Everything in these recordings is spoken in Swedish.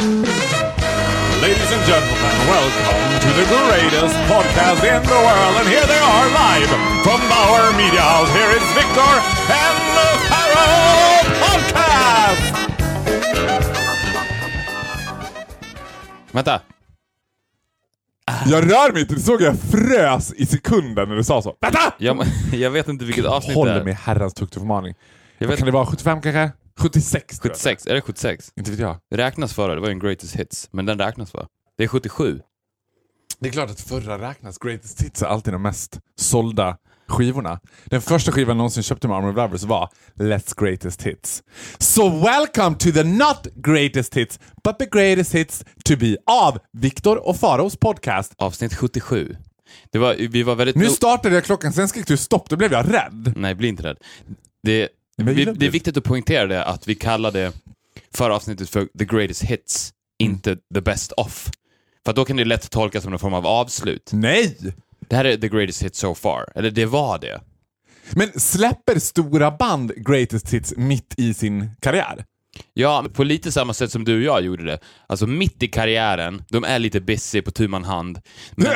Ladies and gentlemen, welcome to the greatest podcast in the world. And here they are live from Bauer Media House. Here is Victor and the Pharaoh Podcast! Vänta. Jag rör mig inte, du såg jag frös i sekunden när du sa så. Vänta! Jag, jag vet inte vilket avsnitt det Håller är. med herrans tukt och förmaning. Jag Vad vet, kan det vara? 75 kanske? 76 tror jag. 76, är det 76? Inte vet jag. Räknas förra, det var ju en greatest hits. Men den räknas va? Det är 77. Det är klart att förra räknas. Greatest Hits är alltid de mest sålda skivorna. Den första skivan jag någonsin köpte med Armor of Lovers var Let's Greatest Hits. So welcome to the not greatest hits, but the greatest hits to be av Viktor och Faros podcast. Avsnitt 77. Det var, vi var väldigt... Nu startade jag klockan, sen skrek du stopp, då blev jag rädd. Nej, bli inte rädd. Det, vi, det är viktigt att poängtera det att vi kallade förra avsnittet för the greatest hits, Mm. inte the best of. För då kan det lätt tolkas som någon form av avslut. Nej! Det här är the greatest hits so far. Eller det var det. Men släpper stora band greatest hits mitt i sin karriär? Ja, på lite samma sätt som du och jag gjorde det. Alltså mitt i karriären, de är lite busy på tu man hand. Men de,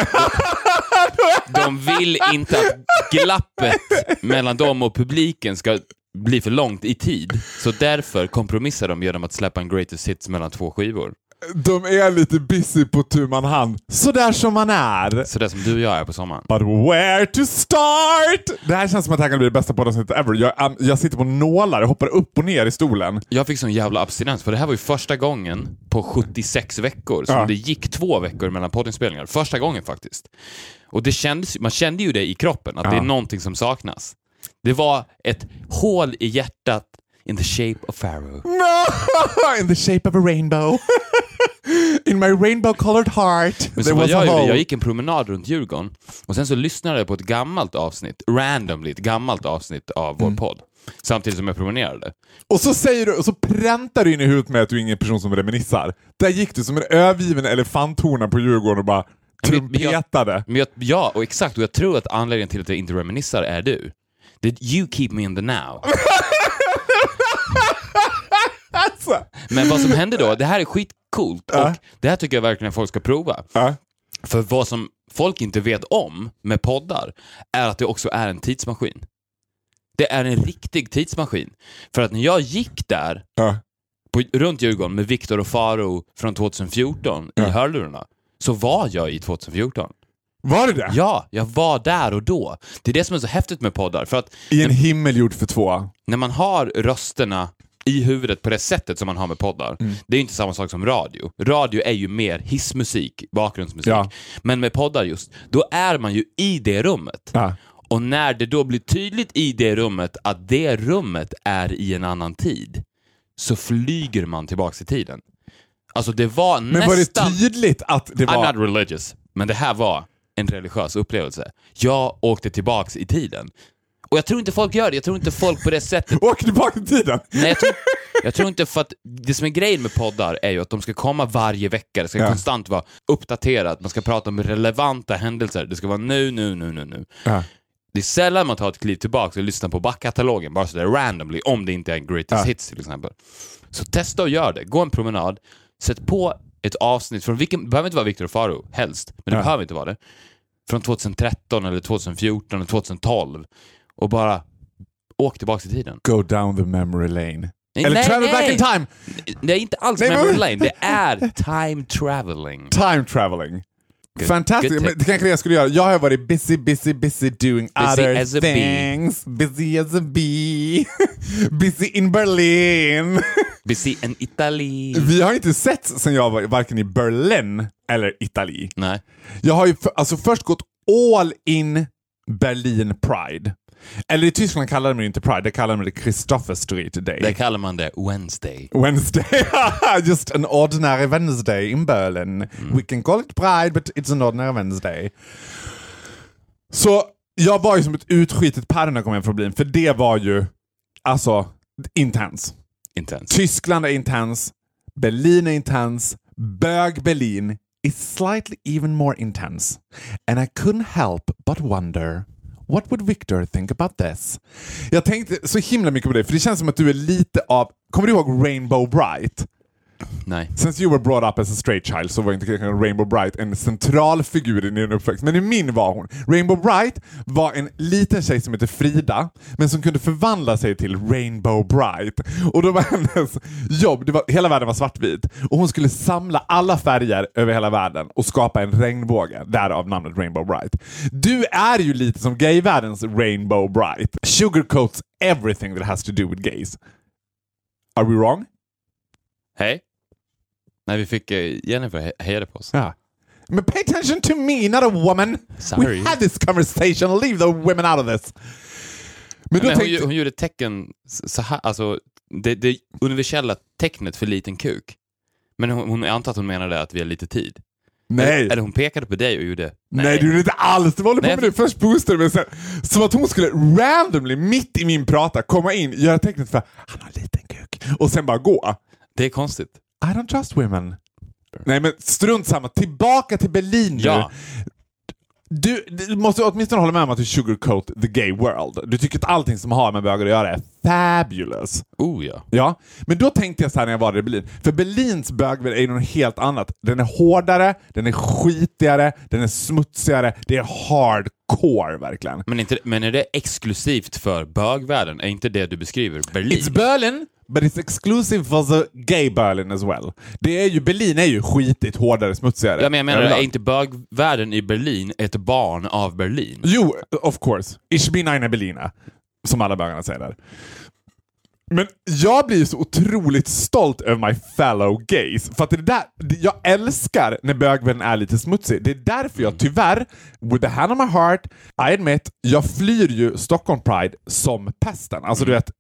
de vill inte att glappet mellan dem och publiken ska bli för långt i tid. Så därför kompromissar de genom att släppa en greatest hits mellan två skivor. De är lite busy på tu man hand, sådär som man är. Så det som du och jag är på sommaren. But where to start? Det här känns som att det här kan bli det bästa poddavsnittet ever. Jag, am- jag sitter på nålar och hoppar upp och ner i stolen. Jag fick sån jävla abstinens, för det här var ju första gången på 76 veckor som Ja. det gick två veckor mellan poddinspelningar. Första gången faktiskt. Och det kändes, man kände ju det i kroppen, att det är någonting som saknas. Det var ett hål i hjärtat in the shape of Pharaoh. No! In the shape of a rainbow. In my rainbow colored heart. Men så a jag gjorde, jag gick en promenad runt Djurgården och sen så lyssnade jag på ett gammalt avsnitt, randomly, ett gammalt avsnitt av Mm. vår podd. Samtidigt som jag promenerade. Och så säger du, och så präntar du in i huvudet med att du är ingen person som reminissar. Där gick du som en övergiven elefanthona på Djurgården och bara Men- men jag- trumpetade. Men jag, ja, och exakt, och jag tror att anledningen till att jag inte reminissar är du. Det you keep me in the now. Alltså. Men vad som hände då, det här är skitcoolt och det här tycker jag verkligen folk ska prova. Ja. För vad som folk inte vet om med poddar är att det också är en tidsmaskin. Det är en riktig tidsmaskin. För att när jag gick där Ja. på, runt Djurgården med Viktor och Faro från 2014 i hörlurarna, så var jag i 2014. Var det det? Ja, jag var där och då. Det är det som är så häftigt med poddar. För att I en himmel gjord för två. när man har rösterna i huvudet på det sättet som man har med poddar, det är inte samma sak som radio. Radio är ju mer hissmusik, bakgrundsmusik. Ja. Men med poddar just, då är man ju i det rummet. Ja. Och när det då blir tydligt i det rummet att det rummet är i en annan tid, så flyger man tillbaks i tiden. Alltså det var Men nästan... var det tydligt att det var... I'm not religious, men det här var en religiös upplevelse. Jag åkte tillbaks i tiden. Och jag tror inte folk gör det, jag tror inte folk på det sättet Åk tillbaka i tiden! Nej, jag tror, jag tror inte för att det som är grejen med poddar är ju att de ska komma varje vecka, det ska Ja. konstant vara uppdaterat, man ska prata om relevanta händelser, det ska vara nu, nu, nu, nu, nu. Ja. Det är sällan man tar ett kliv tillbaka och lyssnar på backkatalogen bara sådär randomly, om det inte är en greatest Ja. hits till exempel. Så testa och gör det. Gå en promenad, sätt på ett avsnitt från vilken, det behöver inte vara Victor och Faro, helst, men det Ja. behöver inte vara det. Från 2013 eller 2014 eller 2012 och bara åk tillbaka i tiden. Go down the memory lane. Nej, Eller nej, travel back nej. in time! Det är inte alls memory lane, det är time traveling. Time traveling. Good- Fantastiskt. good det kanske jag skulle göra. Jag har varit busy, busy, busy doing other as a bee. things. Busy as a bee. busy in Berlin. Busy in Italy. Vi har inte sett sen jag var varken i Berlin eller Italy. Nej. Jag har ju alltså först gått all in Berlin Pride. Eller i Tyskland kallar de det inte Pride, det kallar de det Christopher Street Day. Där kallar man det Wednesday. Wednesday. Just an ordinary Wednesday in Berlin. We can call it Pride but it's an ordinary Wednesday. Så jag var ju som ett utskitet päron när jag kom hem från Berlin, för det var ju alltså intens. Intens. Tyskland är intens, Berlin är intens, bög Berlin is slightly even more intense. And I couldn't help but wonder What would Victor think about this? Jag tänkte så himla mycket på det, för det känns som att du är lite av... Kommer du ihåg Rainbow Bright? Nej. Since you were brought up as a straight child så var inte Rainbow Bright en central figur i din uppväxt. Men i min var hon. Rainbow Bright var en liten tjej som hette Frida, men som kunde förvandla sig till Rainbow Bright. Och då var hennes jobb, det var, hela världen var svartvit, och hon skulle samla alla färger över hela världen och skapa en regnbåge. Därav namnet Rainbow Bright. Du är ju lite som gayvärldens Rainbow Bright. Sugarcoats everything that has to do with gays. Are we wrong? Hej. Nej, vi fick eh, Jennifer he- hejade på oss. Ja. Men pay attention to me, not a woman. Sorry. We had this conversation. Leave the women out of this. Men Men hon, tänkte... ju- hon gjorde tecken så här, alltså det, det universella tecknet för liten kuk. Men hon, hon, jag antar att hon menade att vi har lite tid. nej. Eller hon pekade på dig och gjorde... Nej, du gjorde inte alls. Du håller på Nej, med det. Först boostade men sen... Som att hon skulle randomly, mitt i min prata, komma in, göra tecknet för han har en liten kuk och sen bara gå. Det är konstigt. I don't trust women. Nej men strunt samma. Tillbaka till Berlin nu. Ja. Du, du måste åtminstone hålla med om att du sugarcoat the gay world. Du tycker att allting som har med bögar att göra är fabulous. Oh ja. Ja, men då tänkte jag så här när jag var i Berlin. För Berlins bögvärld är ju något helt annat. Den är hårdare, den är skitigare, den är smutsigare. Det är hardcore verkligen. Men, inte, men är det exklusivt för bögvärlden? Är inte det du beskriver Berlin? It's Berlin, but it's exclusive for the gay Berlin as well. Det är ju, Berlin är ju skitigt, hårdare, smutsigare. Ja, men jag menar, är inte bögvärlden i Berlin ett barn av Berlin? Jo, of course. Ich bin eine Berliner. Som alla bögarna säger där. Men jag blir så otroligt stolt över my fellow gays. För att det där, jag älskar när bögvärlden är lite smutsig. Det är därför jag tyvärr, with the hand on my heart, I admit, jag flyr ju Stockholm Pride som pesten. Alltså du vet,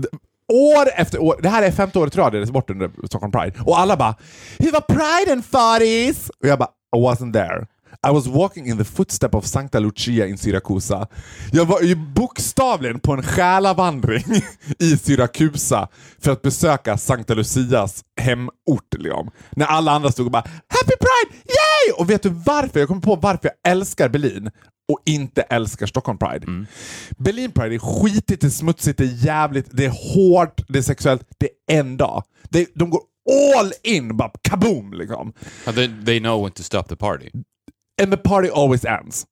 d- År efter år, det här är femte året i rad jag reser bort under Stockholm Pride. Och alla bara “Hur var priden fatties?” Och jag bara “I wasn't there”. I was walking in the footstep of Sankta Lucia in Syrakusa. Jag var ju bokstavligen på en själavandring i Syrakusa för att besöka Sankta Lucias hemort. Liksom. När alla andra stod och bara “Happy Yay!” Och vet du varför? Jag kommer på varför jag älskar Berlin och inte älskar Stockholm Pride. Berlin Pride är skitigt, det är smutsigt, det är jävligt, det är hårt, det är sexuellt. Det är en dag. Det, de går all in, bara kaboom liksom. They, they know when to stop the party. And the party always ends.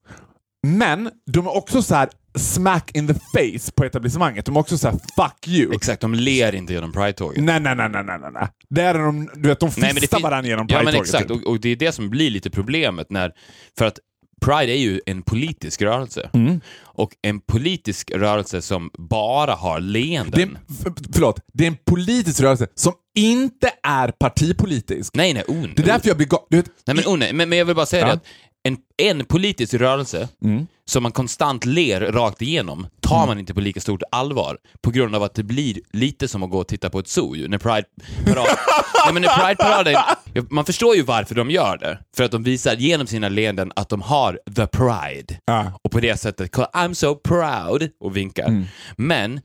Men de är också så här smack in the face på etablissemanget. De är också så här fuck you. Exakt, de ler inte genom Pride-tåget. Nej, nej, nej, nej, nej, nej. Där är de, du vet, de fistar det varandra genom Ja, men Pride-tåget. exakt. typ. Och, och det är det som blir lite problemet när... För att Pride är ju en politisk rörelse. Mm. Och en politisk rörelse som bara har leenden. Det är, förlåt, det är en politisk rörelse som inte är partipolitisk. Nej, nej, oh, Det är därför jag blir ga- du vet, Nej, men, nej. Men, men jag vill bara säga Ja. det att en, en politisk rörelse Mm. som man konstant ler rakt igenom tar man inte på lika stort allvar på grund av att det blir lite som att gå och titta på ett zoo ju, när Pride-parad... Nej, men när Pride-paraden... ja, Man förstår ju varför de gör det. För att de visar genom sina leenden att de har the pride. Ja. Och på det sättet, I'm so proud, och vinkar. Mm. Men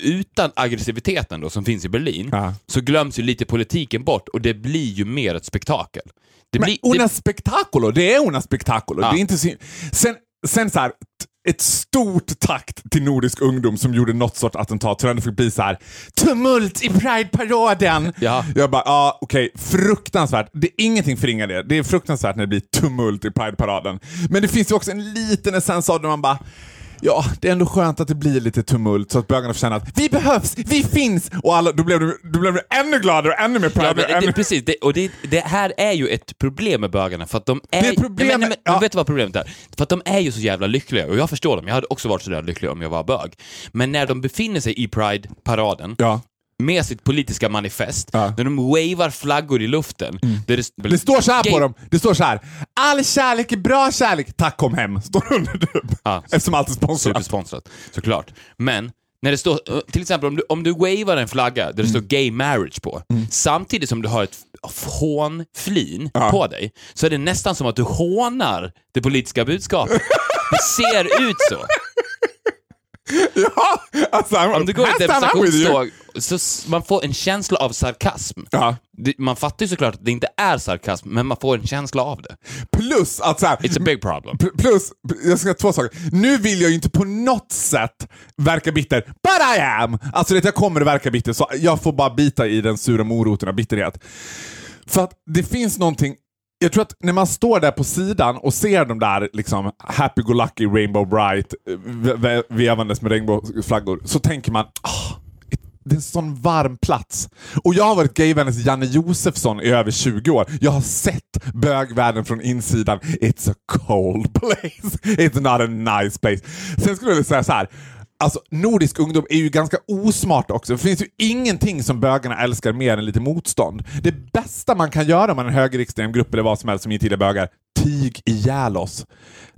utan aggressiviteten då som finns i Berlin Ja. så glöms ju lite politiken bort och det blir ju mer ett spektakel. Det Men blir, una det, spektacolo, det är una spektacolo. Ja. Det är inte så, sen, sen så här, ett stort tack till Nordisk ungdom som gjorde något sorts attentat så det fick bli så här tumult i Pride-paraden. Ja. Jag bara, ja okej, fruktansvärt. Det är ingenting förringar det. Det är fruktansvärt när det blir tumult i Pride-paraden. Men det finns ju också en liten essens av det man bara Ja, det är ändå skönt att det blir lite tumult så att bögarna får känna att vi behövs, vi finns! Och alla, då blev de, då blev de ännu gladare och ännu mer Pride. ja, men, ännu... det, precis, det, och det, det här är ju ett problem med bögarna för att de är... Det är problem nej, men, nej, men, ja. Vet du vad problemet är? För att de är ju så jävla lyckliga och jag förstår dem. Jag hade också varit så där lycklig om jag var bög. Men när de befinner sig i Pride-paraden Ja. Med sitt politiska manifest, Ja. Mm. när de wavar flaggor i luften. Där det, Det står så här på dem. Det står så här. All kärlek är bra kärlek. Tack kom hem. Står under typ. Ja. Eftersom allt är sponsrat. Supersponsrat, såklart. Men när det står, eh, till exempel om du, om du wavar en flagga där det står gay marriage på, samtidigt som du har ett hånflin Ja. på dig, så är det nästan som att du hånar det politiska budskapet. det ser ut så. Ja, alltså, I'm, Om du går i demonstrationståg så man får en känsla av sarkasm. Ja. Det, man fattar ju såklart att det inte är sarkasm, men man får en känsla av det. Plus att så här, It's a big problem. Pl- Plus, jag ska två saker. Nu vill jag ju inte på något sätt verka bitter, but I am! Alltså det jag kommer att verka bitter, så jag får bara bita i den sura moroten av bitterhet. För att det finns någonting jag tror att när man står där på sidan och ser de där liksom happy-go-lucky Rainbow Bright eh, ve- ve- vevandes med regnbågsflaggor så tänker man "Ah, det är en sån varm plats. Och jag har varit gayvännens Janne Josefsson i över 20 år. Jag har sett bögvärlden från insidan. It's a cold place. It's not a nice place. Sen skulle jag vilja säga så här. Alltså, nordisk ungdom är ju ganska osmart också. Det finns ju ingenting som bögarna älskar mer än lite motstånd. Det bästa man kan göra om man är en högerextrem grupp eller vad som helst som inte gillar bögar, tig ihjäl oss.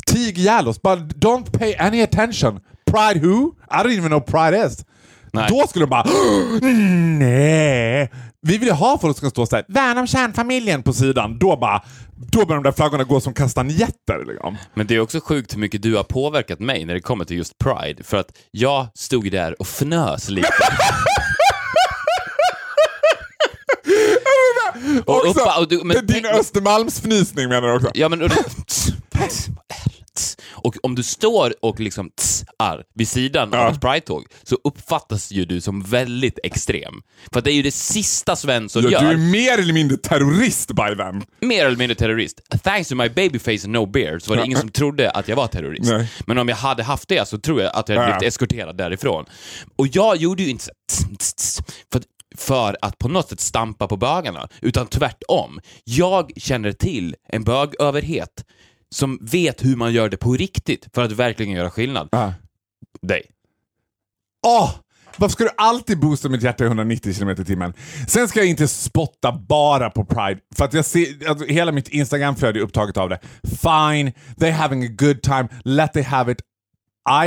Tig ihjäl oss, Bara don't pay any attention. Pride who? I don't even know pride is. Nej. Då skulle de bara nej. Vi vill ju ha folk som ska stå såhär, värna om kärnfamiljen på sidan. Då bara, då börjar de där flaggorna gå som kastanjetter. Liksom. Men det är också sjukt hur mycket du har påverkat mig när det kommer till just Pride, för att jag stod där och fnös lite. Och Också, uppa- och du- men din Östermalmsfnysning menar du också? Ja, men... Och, och om du står och liksom ar vid sidan Ja. av ett Pride-tåg så uppfattas ju du som väldigt extrem. För det är ju det sista Svensson Ja, gör. du är mer eller mindre terrorist by then. mer eller mindre terrorist. Thanks to my babyface and no beard så var det ingen som trodde att jag var terrorist. Nej. Men om jag hade haft det så tror jag att jag hade Ja. blivit eskorterad därifrån. Och jag gjorde ju inte så för, att- för att på något sätt stampa på bögarna, utan tvärtom. Jag känner till en bögöverhet som vet hur man gör det på riktigt för att verkligen göra skillnad. Ja. Dig. Åh! Varför ska du alltid boosta mitt hjärta i 190 km i timmen? Sen ska jag inte spotta bara på Pride, för att jag ser, alltså, hela mitt Instagram-flöde är upptaget av det. Fine, they're having a good time, let they have it.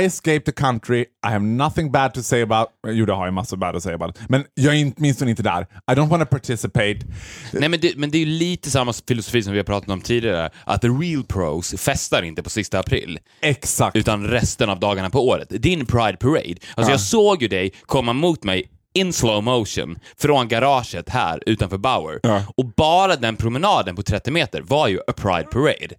I escaped the country, I have nothing bad to say about... Jo, det har jag massor bad att säga about. Men jag är inte- åtminstone inte där. I don't want to participate. Nej, men det, men det är ju lite samma filosofi som vi har pratat om tidigare, att the real pros festar inte på sista april. Exakt. utan resten av dagarna på året. Din Pride Parade. Alltså jag såg ju dig komma mot mig in slow motion från garaget här utanför Bauer. Ja. Och bara den promenaden på 30 meter var ju a Pride Parade.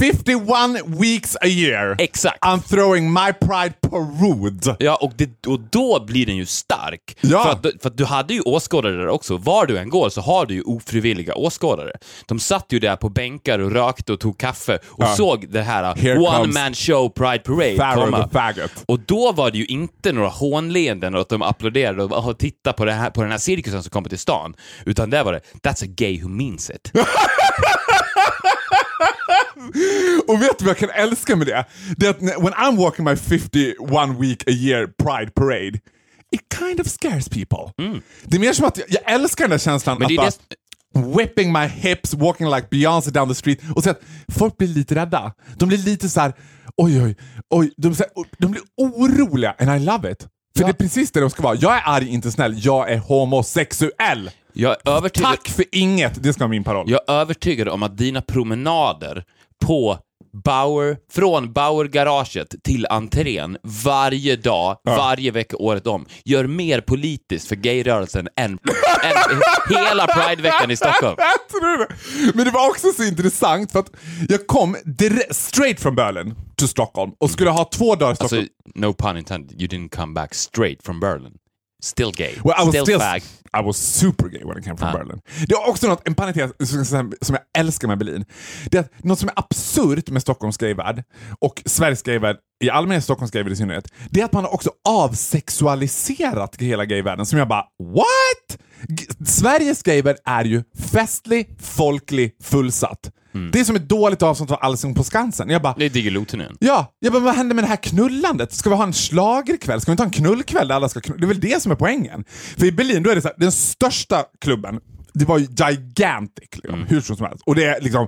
51 weeks a year. Exakt. I'm throwing my pride parade. Ja, och, det, och då blir den ju stark. Ja. För, att, för att du hade ju åskådare där också. Var du än går så har du ju ofrivilliga åskådare. De satt ju där på bänkar och rökte och tog kaffe och Ja. såg det här Here one man show Pride Parade Pharaoh komma. Och då var det ju inte några hånleenden och att de applåderade och "Åh, titta på, det här, på den här cirkusen som kommer till stan. Utan där var det “That's a gay who means it”. Och vet du vad jag kan älska med det? Det är att when I'm walking my 51 week a year pride parade, it kind of scares people. Det är mer som att jag, jag älskar den där känslan Mm. Men att bara, whipping my hips, walking like Beyoncé down the street och så att folk blir lite rädda. De blir lite så här, oj oj, oj, de, här, de blir oroliga and I love it. För Ja. det är precis det de ska vara. Jag är arg, inte snäll. Jag är homosexuell. Jag är övertygad, Tack för inget, det ska vara min paroll. jag är övertygad om att dina promenader på Bauer, från Bauer-garaget till entrén varje dag, varje vecka året om, gör mer politiskt för gayrörelsen än, än hela Pride-veckan i Stockholm. Men det var också så intressant för att jag kom direkt, straight from Berlin to Stockholm och skulle ha två dagar i Stockholm. Alltså, no pun intended, you didn't come back straight from Berlin. Still gay. well, I was still, still, fag. I was super gay when I came from Ah. Berlin. Det är också något, en parentes som jag älskar med Berlin. Det är något som är absurt med Stockholms gayvärld och Sveriges gayvärld i allmänhet, Stockholms gayvärld i synnerhet, det är att man har också avsexualiserat hela gayvärlden som jag bara what? G- Sveriges gayvärld är ju festlig, folklig, fullsatt. Det är som ett dåligt avsnitt av Allsång på Skansen. Jag bara, Det är Diggiloo-turnén. Ja, ja men vad händer med det här knullandet? Ska vi ha en schlagerkväll? Ska vi inte ha en knullkväll där alla ska knulla? Det är väl det som är poängen. För i Berlin, då är det så här, den största klubben, det var ju gigantic, liksom, hur som helst. Och det är liksom...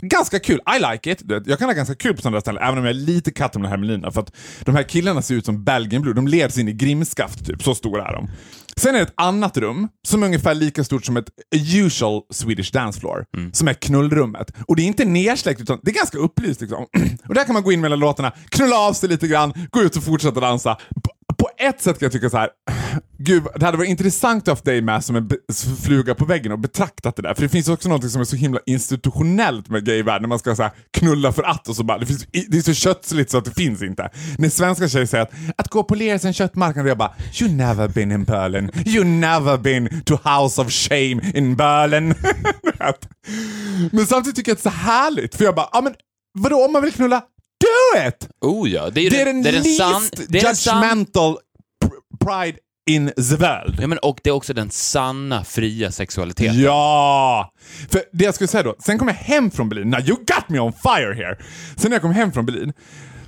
Ganska kul, I like it. Jag kan ha ganska kul på sådana ställen, även om jag är lite katten med hermelina. För att de här killarna ser ut som Belgian Blue, de leds in i grimskaft typ, så stora är de. Sen är det ett annat rum som är ungefär lika stort som ett usual Swedish dance floor. Som är knullrummet. Och det är inte nersläckt utan det är ganska upplyst. Liksom. och där kan man gå in mellan låtarna, knulla av sig lite grann, gå ut och fortsätta dansa. På, på ett sätt kan jag tycka så här. Gud, det hade varit intressant att ha dig med som en fluga på väggen och betraktat det där. För det finns också något som är så himla institutionellt med gayvärlden. När man ska så här, knulla för att och så bara, det, finns, det är så kötsligt så att det finns inte. När svenska tjejer säger att, att gå och polera sin köttmarknad, och jag bara, you never been in Berlin. You never been to house of shame in Berlin. Men samtidigt tycker jag att det är så härligt. För jag bara, ja men vadå om man vill knulla, do it! Oh ja, det är, Det är den det är den least sann- det är judgmental pr- pride in the world. Ja, men, och det är också den sanna fria sexualiteten. Ja! För det jag skulle säga då, sen kom jag hem från Berlin. Now you got me on fire here! Sen när jag kom hem från Berlin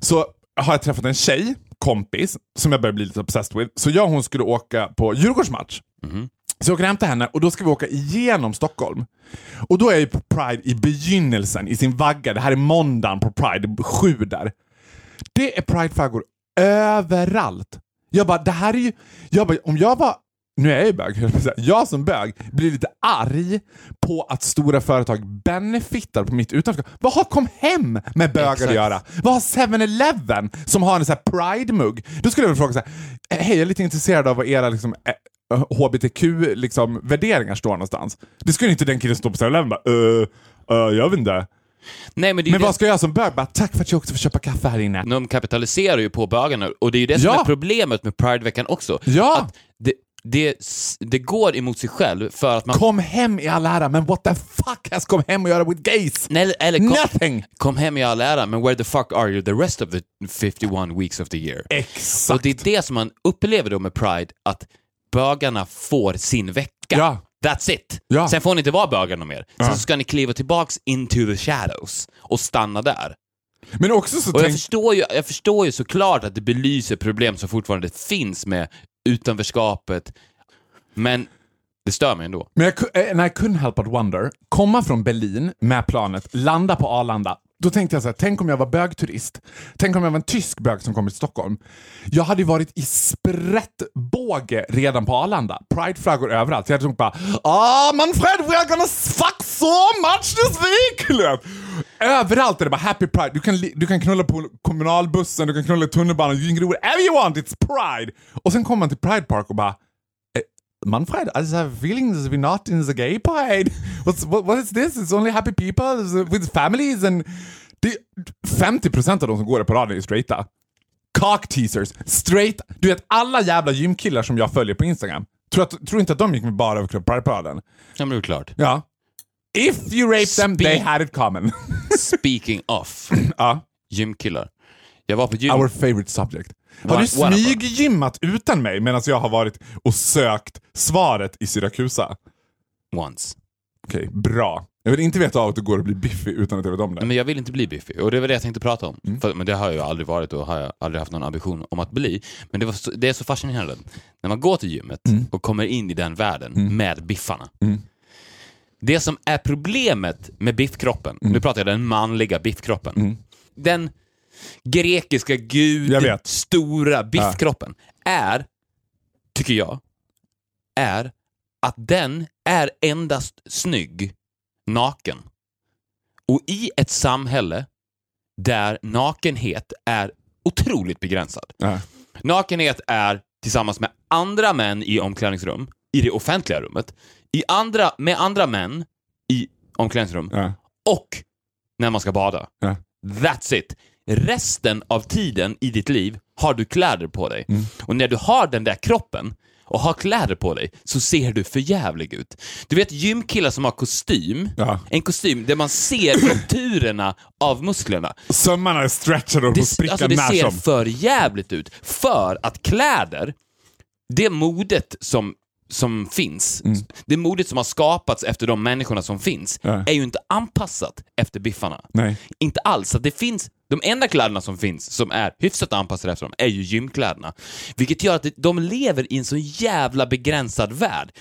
så har jag träffat en tjej, kompis, som jag börjar bli lite obsessed with. Så jag och hon skulle åka på Djurgårdsmatch. Så jag åker hem till henne och då ska vi åka igenom Stockholm. Och då är jag ju på Pride i begynnelsen, i sin vagga. Det här är måndagen på Pride, sju där. Det är Pride-flaggor överallt. Jag bara, det här är ju... Jag bara, om jag var... Nu är jag ju bög, jag som bög blir lite arg på att stora företag benefittar på mitt utanförskap. Vad har Kom Hem med bögar Exakt. att göra? Vad har 7-Eleven som har en sån här Pride-mugg? Då skulle jag vilja fråga så här, hej jag är lite intresserad av vad era liksom, eh, HBTQ-värderingar liksom, värderingar står någonstans. Det skulle inte den killen stå på 7-Eleven bara, uh, uh, jag vet inte. Nej, men Men vad ska jag göra som bög? Bara, tack för att jag också får köpa kaffe här inne. de kapitaliserar ju på bögarna och det är ju det som Ja. är problemet med Prideveckan också. Ja. Det, det, det går emot sig själv för att man... Kom hem i all ära, men what the fuck has kom hem att göra with gays? Nej, eller kom, Nothing! kom hem i all ära, men where the fuck are you the rest of the 51 weeks of the year? Exakt. Och det är det som man upplever då med Pride, att bögarna får sin vecka. Ja. That's it! Ja. Sen får ni inte vara bögar någon mer. Sen Ja. ska ni kliva tillbaks into the shadows och stanna där. Men också så Och jag förstår, ju, jag förstår ju såklart att det belyser problem som fortfarande finns med utanförskapet, men det stör mig ändå. Men jag, and I couldn't help but wonder, komma från Berlin med planet, landa på Arlanda. Då tänkte jag så här, tänk om jag var bögturist. Tänk om jag var en tysk bög som kommer till Stockholm. Jag hade ju varit i sprättbåge redan på Arlanda. Prideflaggor överallt. Jag hade tänkt bara Ah Manfred, we are gonna fuck so much this week! Överallt är det bara happy pride. Du kan, du kan knulla på kommunalbussen, du kan knulla i tunnelbanan, you can do whatever you want, it's pride! Och sen kommer man till Pride Park och bara Manfred, I just have a feeling that we're not in the gay pride. What's, what, what is this? It's only happy people with families and... Det, 50% av de som går där på raden är straighta. Cock teasers, straight. Du vet alla jävla gymkillar som jag följer på Instagram. Tror, att, tror inte att de gick med bara över Pride-paraden? Ja, men det är klart. Ja. If you raped them, they had it common. Speaking of ja. gymkillar. Jag var på gym... Our favorite subject. Har du smyggymmat utan mig medan jag har varit och sökt svaret i Syrakusa? once. Okej, bra. Jag vill inte veta av att du går och blir biffig utan att jag vet om det. Men jag vill inte bli biffig och det var det jag tänkte prata om. Mm. För, men det har jag aldrig varit och har jag aldrig haft någon ambition om att bli. Men det, var så, det är så fascinerande. När man går till gymmet Mm. och kommer in i den världen med biffarna. Det som är problemet med biffkroppen, Mm. nu pratar jag den manliga biffkroppen. Den grekiska gud, stora biffkroppen är, tycker jag, är att den är endast snygg naken. Och i ett samhälle där nakenhet är otroligt begränsad. Ja. Nakenhet är tillsammans med andra män i omklädningsrum, i det offentliga rummet, i andra, med andra män i omklädningsrum Ja. och när man ska bada. Ja. That's it. Resten av tiden i ditt liv har du kläder på dig. Mm. Och när du har den där kroppen och har kläder på dig så ser du för jävlig ut. Du vet gymkillar som har kostym, Ja. en kostym där man ser konturerna av musklerna. Sömmarna är stretchade och Det, spricka alltså det ser som. för jävligt ut. För att kläder, det modet som, som finns, Mm. det modet som har skapats efter de människorna som finns, Ja. är ju inte anpassat efter biffarna. Nej. Inte alls. Så det finns, de enda kläderna som finns som är hyfsat anpassade efter dem är ju gymkläderna. Vilket gör att de lever i en så jävla begränsad värld.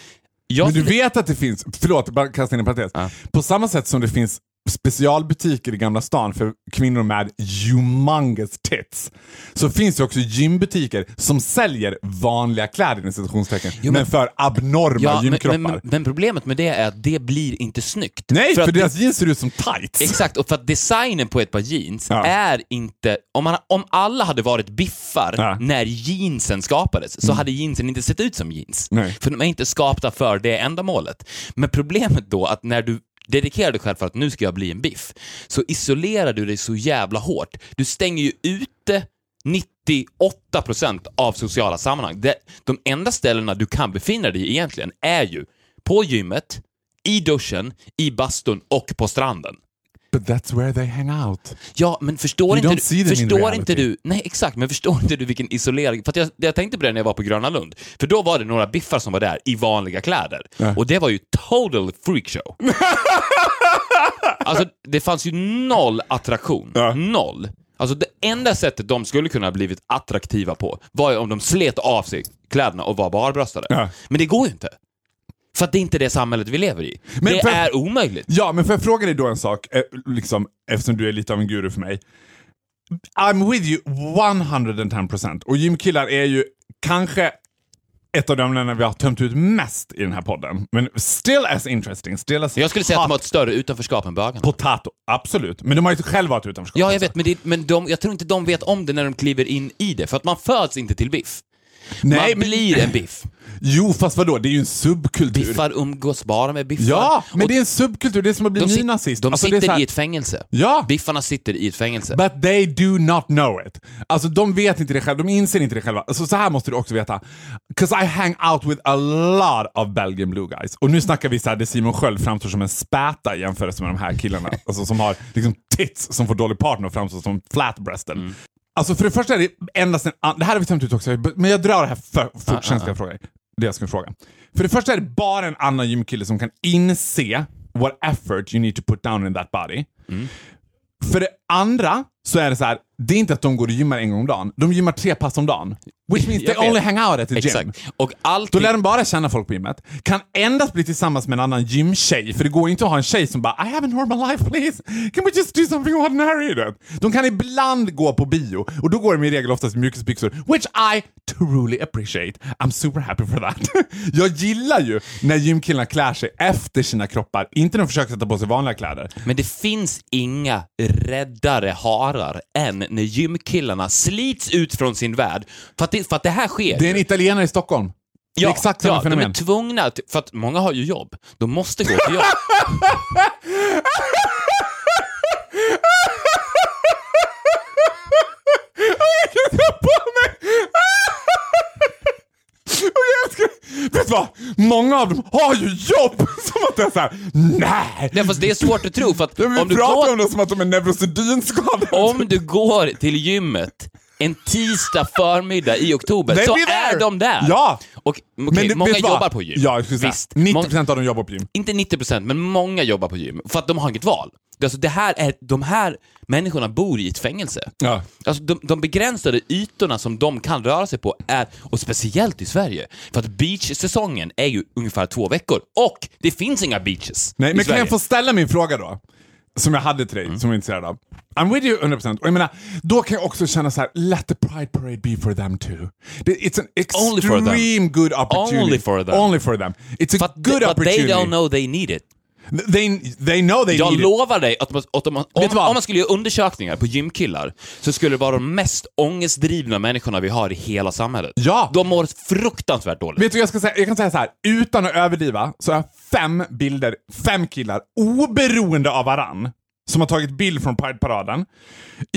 Jag Men du vet att det finns, förlåt, bara kasta in en parentes. Ja. På samma sätt som det finns specialbutiker i Gamla stan för kvinnor med humongous tits så finns det också gymbutiker som säljer vanliga kläder i citationstecken, men, men- för abnorma Ja, gymkroppar. men, men, men problemet med det är att det blir inte snyggt. Nej, för, att deras jeans ser ut som tights. Exakt, och för att designen på ett par jeans Ja. är inte... Om, man, om alla hade varit biffar Ja. Mm. när jeansen skapades, så hade jeansen inte sett ut som jeans. Nej. För de är inte skapta för det ändamålet. Men problemet då, att när du dedikerar dig själv för att nu ska jag bli en biff, så isolerar du dig så jävla hårt. Du stänger ju ute 98% av sociala sammanhang. De enda ställena du kan befinna dig i egentligen är ju på gymmet, i duschen, i bastun och på stranden. But that's where they hang out. Ja, men förstår, You inte du, förstår inte du... Nej, exakt, men förstår inte du vilken isolering... För jag, jag tänkte på det när jag var på Gröna Lund. För då var det några biffar som var där i vanliga kläder. Ja. Och det var ju total freakshow. alltså, det fanns ju noll attraktion. Ja. Noll. Alltså det enda sättet de skulle kunna ha blivit attraktiva på var ju om de slet av sig kläderna och var barbröstade. Ja. Men det går ju inte. För att det är inte det samhället vi lever i. Men det för- är omöjligt. Ja, men får jag fråga dig då en sak, eh, liksom, eftersom du är lite av en guru för mig. I'm with you 110% och gymkillar är ju kanske ett av de ämnen vi har tömt ut mest i den här podden. Men still as interesting, still as Jag skulle säga att de har ett större utanförskap än bögarna. potato. Absolut, men de har ju själva ett utanförskap. Ja, jag vet, men, det, men de, jag tror inte de vet om det när de kliver in i det, för att man föds inte till biff. Nej, man men- blir en biff. Jo, fast vadå? Det är ju en subkultur. Biffar umgås bara med biffar. Ja, men Och det är en subkultur. Det är som att bli de, sit- nynazist. de Alltså, sitter här- i ett fängelse. Ja. Biffarna sitter i ett fängelse. But they do not know it. Alltså de vet inte det själva, de inser inte det själva. Alltså, så här måste du också veta. 'Cause I hang out with a lot of Belgian blue guys. Och nu snackar vi så här, där Simon Sköld framstår som en späta i jämförelse med de här killarna. alltså som har liksom tits som får dålig partner och framstår som flatbreasten. Mm. Alltså för det första är det endast en Det här har vi tömt ut också, men jag drar det här för fort, sen ska jag fråga. Det jag ska fråga. För det första är det bara en annan gymkille som kan inse what effort you need to put down in that body. Mm. För det andra så är det så här, det är inte att de går och gymmar en gång om dagen. De gymmar tre pass om dagen. Which means they only hang out at the gym. Exakt. Och Då allting... lär de bara känna folk på gymmet. Kan endast bli tillsammans med en annan gymtjej, för det går inte att ha en tjej som bara I have a normal life please, can we just do something ordinary? Vet. De kan ibland gå på bio, och då går de i regel oftast i mjukisbyxor, which I truly appreciate. I'm super happy for that. Jag gillar ju när gymkillarna klär sig efter sina kroppar, inte när de försöker sätta på sig vanliga kläder. Men det finns inga räddare harar än när gymkillarna slits ut från sin värld. För att det, för att det här sker. Det är en italienare i Stockholm. det är exakt samma ja, fenomen. De är tvungna, till- för att många har ju jobb. De måste gå till jobb. Och jag älskar- Vet du vad? Många av dem har ju jobb! Som att det är såhär, nej! Nej, fast det är svårt att tro, för att Vi om du, pratar går, om dem som att de är neurosedynskadade. om du går till gymmet en tisdag förmiddag i oktober, så är de där. Ja. Och okej, det- många vad? jobbar på gym. Ja, Visst. 90% av dem jobbar på gym. inte 90% men många jobbar på gym. För att de har inget val. Alltså det här är, de här människorna bor i ett fängelse. Ja. Alltså de, de begränsade ytorna som de kan röra sig på är, och speciellt i Sverige, för att beachsäsongen är ju ungefär två veckor. Och det finns inga beaches Nej, i men kan Sverige. jag få ställa min fråga då? Som jag hade till dig, Mm. som jag är intresserad av. I'm with you 100%. Och jag menar, då kan jag också känna så här: let the pride parade be for them too. It's an extreme good opportunity. Only for them. Only for them. It's a But, good but opportunity. they don't know they need it. They, they know they Jag need it. lovar dig att, man, att om, man, om, om man skulle göra undersökningar på gymkillar så skulle det vara de mest ångestdrivna människorna vi har i hela samhället. Ja. De mår fruktansvärt dåligt. Vet du jag ska säga? Jag kan säga så här, utan att överdriva, så har jag fem bilder, fem killar, oberoende av varann, som har tagit bild från Pride-paraden.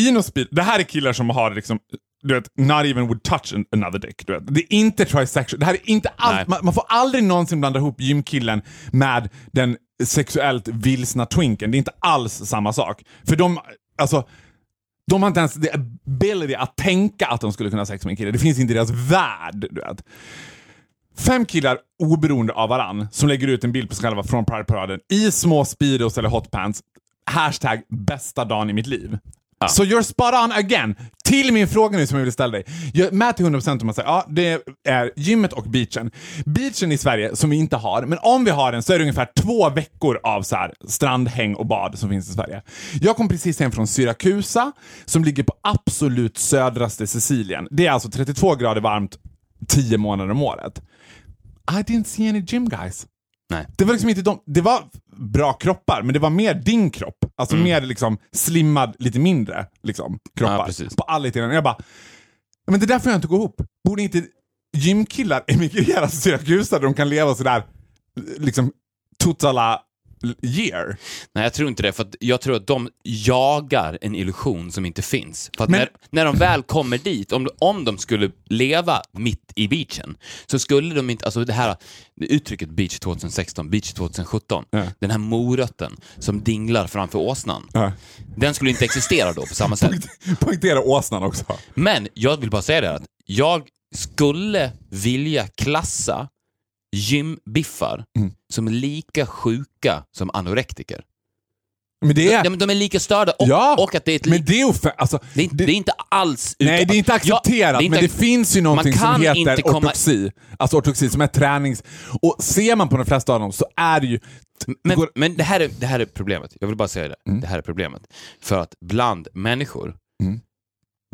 I någon speed, det här är killar som har liksom, du vet, not even would touch an- another dick. Du vet. Det är inte trisexual. Det här är inte allt. Man, man får aldrig någonsin blanda ihop gymkillen med den sexuellt vilsna twinken. Det är inte alls samma sak. För de, alltså, de har inte ens the ability att tänka att de skulle kunna ha sex med en kille. Det finns inte i deras värld. Du vet. Fem killar oberoende av varann som lägger ut en bild på sig själva från Pride-paraden i små Speedos eller hotpants. Hashtag bästa dagen i mitt liv. Så you're spot on again. Till min fråga nu som jag vill ställa dig. Jag med till 100% om man säger ja, det är gymmet och beachen. Beachen i Sverige, som vi inte har, men om vi har den så är det ungefär två veckor av så här, strandhäng och bad som finns i Sverige. Jag kom precis hem från Syrakusa, som ligger på absolut södraste Sicilien. Det är alltså 32 grader varmt 10 månader om året. I didn't see any gym guys. Nej. Det var liksom inte de, det var bra kroppar, men det var mer din kropp. Alltså mer liksom slimmad, lite mindre liksom, kroppar. Ja, på alla tiden. Jag bara, men det där får jag inte gå ihop. Borde inte gymkillar emigrera till Syrakusa där de kan leva sådär, liksom totala year? Nej, jag tror inte det, för att jag tror att de jagar en illusion som inte finns. För Men- när, när de väl kommer dit, om, om de skulle leva mitt i beachen, så skulle de inte, alltså det här uttrycket beach 2016, beach 2017, Ja. den här morötten som dinglar framför åsnan, Ja. den skulle inte existera då på samma sätt. Poängtera åsnan också. Men jag vill bara säga det här, att jag skulle vilja klassa gymbiffar Mm. som lika sjuka som anorektiker. Men det är... Men de är lika störda och, Ja, och att det är ett li- men det är ofe- alltså, det, är, inte- det är inte alls... Nej, det är inte accepterat, Ja, det är inte- men det finns ju någonting man kan som heter inte komma- ortoxi. Alltså ortoxi som är tränings... Och ser man på de flesta av dem så är det ju... Men, går- men det, här är, det här är problemet. Jag vill bara säga det. Mm. Det här är problemet. För att bland människor, Mm.